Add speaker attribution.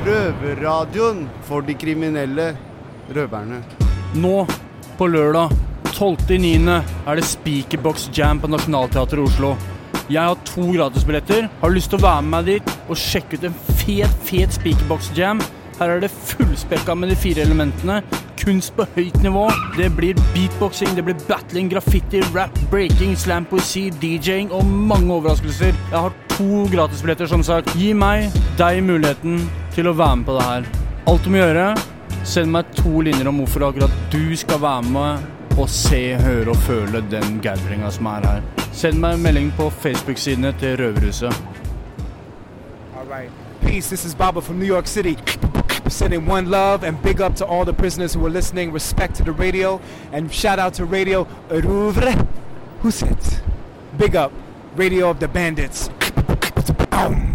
Speaker 1: Røverradioen for de kriminelle røverne.
Speaker 2: Nå, på lørdag 12.9., er det Speakerbox Jam på Nationaltheatret i Oslo. Jeg har to gratisbilletter. Har lyst til å være med meg dit og sjekke ut en fet, fet Speakerbox Jam? Her er det fullspekka med de fire elementene. Kunst på høyt nivå. Det blir beatboxing, det blir battling, graffiti, rap, breaking, slam poesi, DJ-ing og mange overraskelser. Jeg har to gratisbilletter, som sagt. Gi meg, deg, muligheten til å være med på det her. Alt du må gjøre, send meg to linjer om hvorfor akkurat du skal være med og se, høre og føle den gatheringa som er her. Send meg en melding på Facebook-sidene til Røverhuset.
Speaker 3: All. Peace. This is Baba from New York City. Sending one love and big up to all the prisoners who are listening. Respect to the radio and shout out to Radio Rouvre. Who said? Big up. Radio of the Bandits. Boom.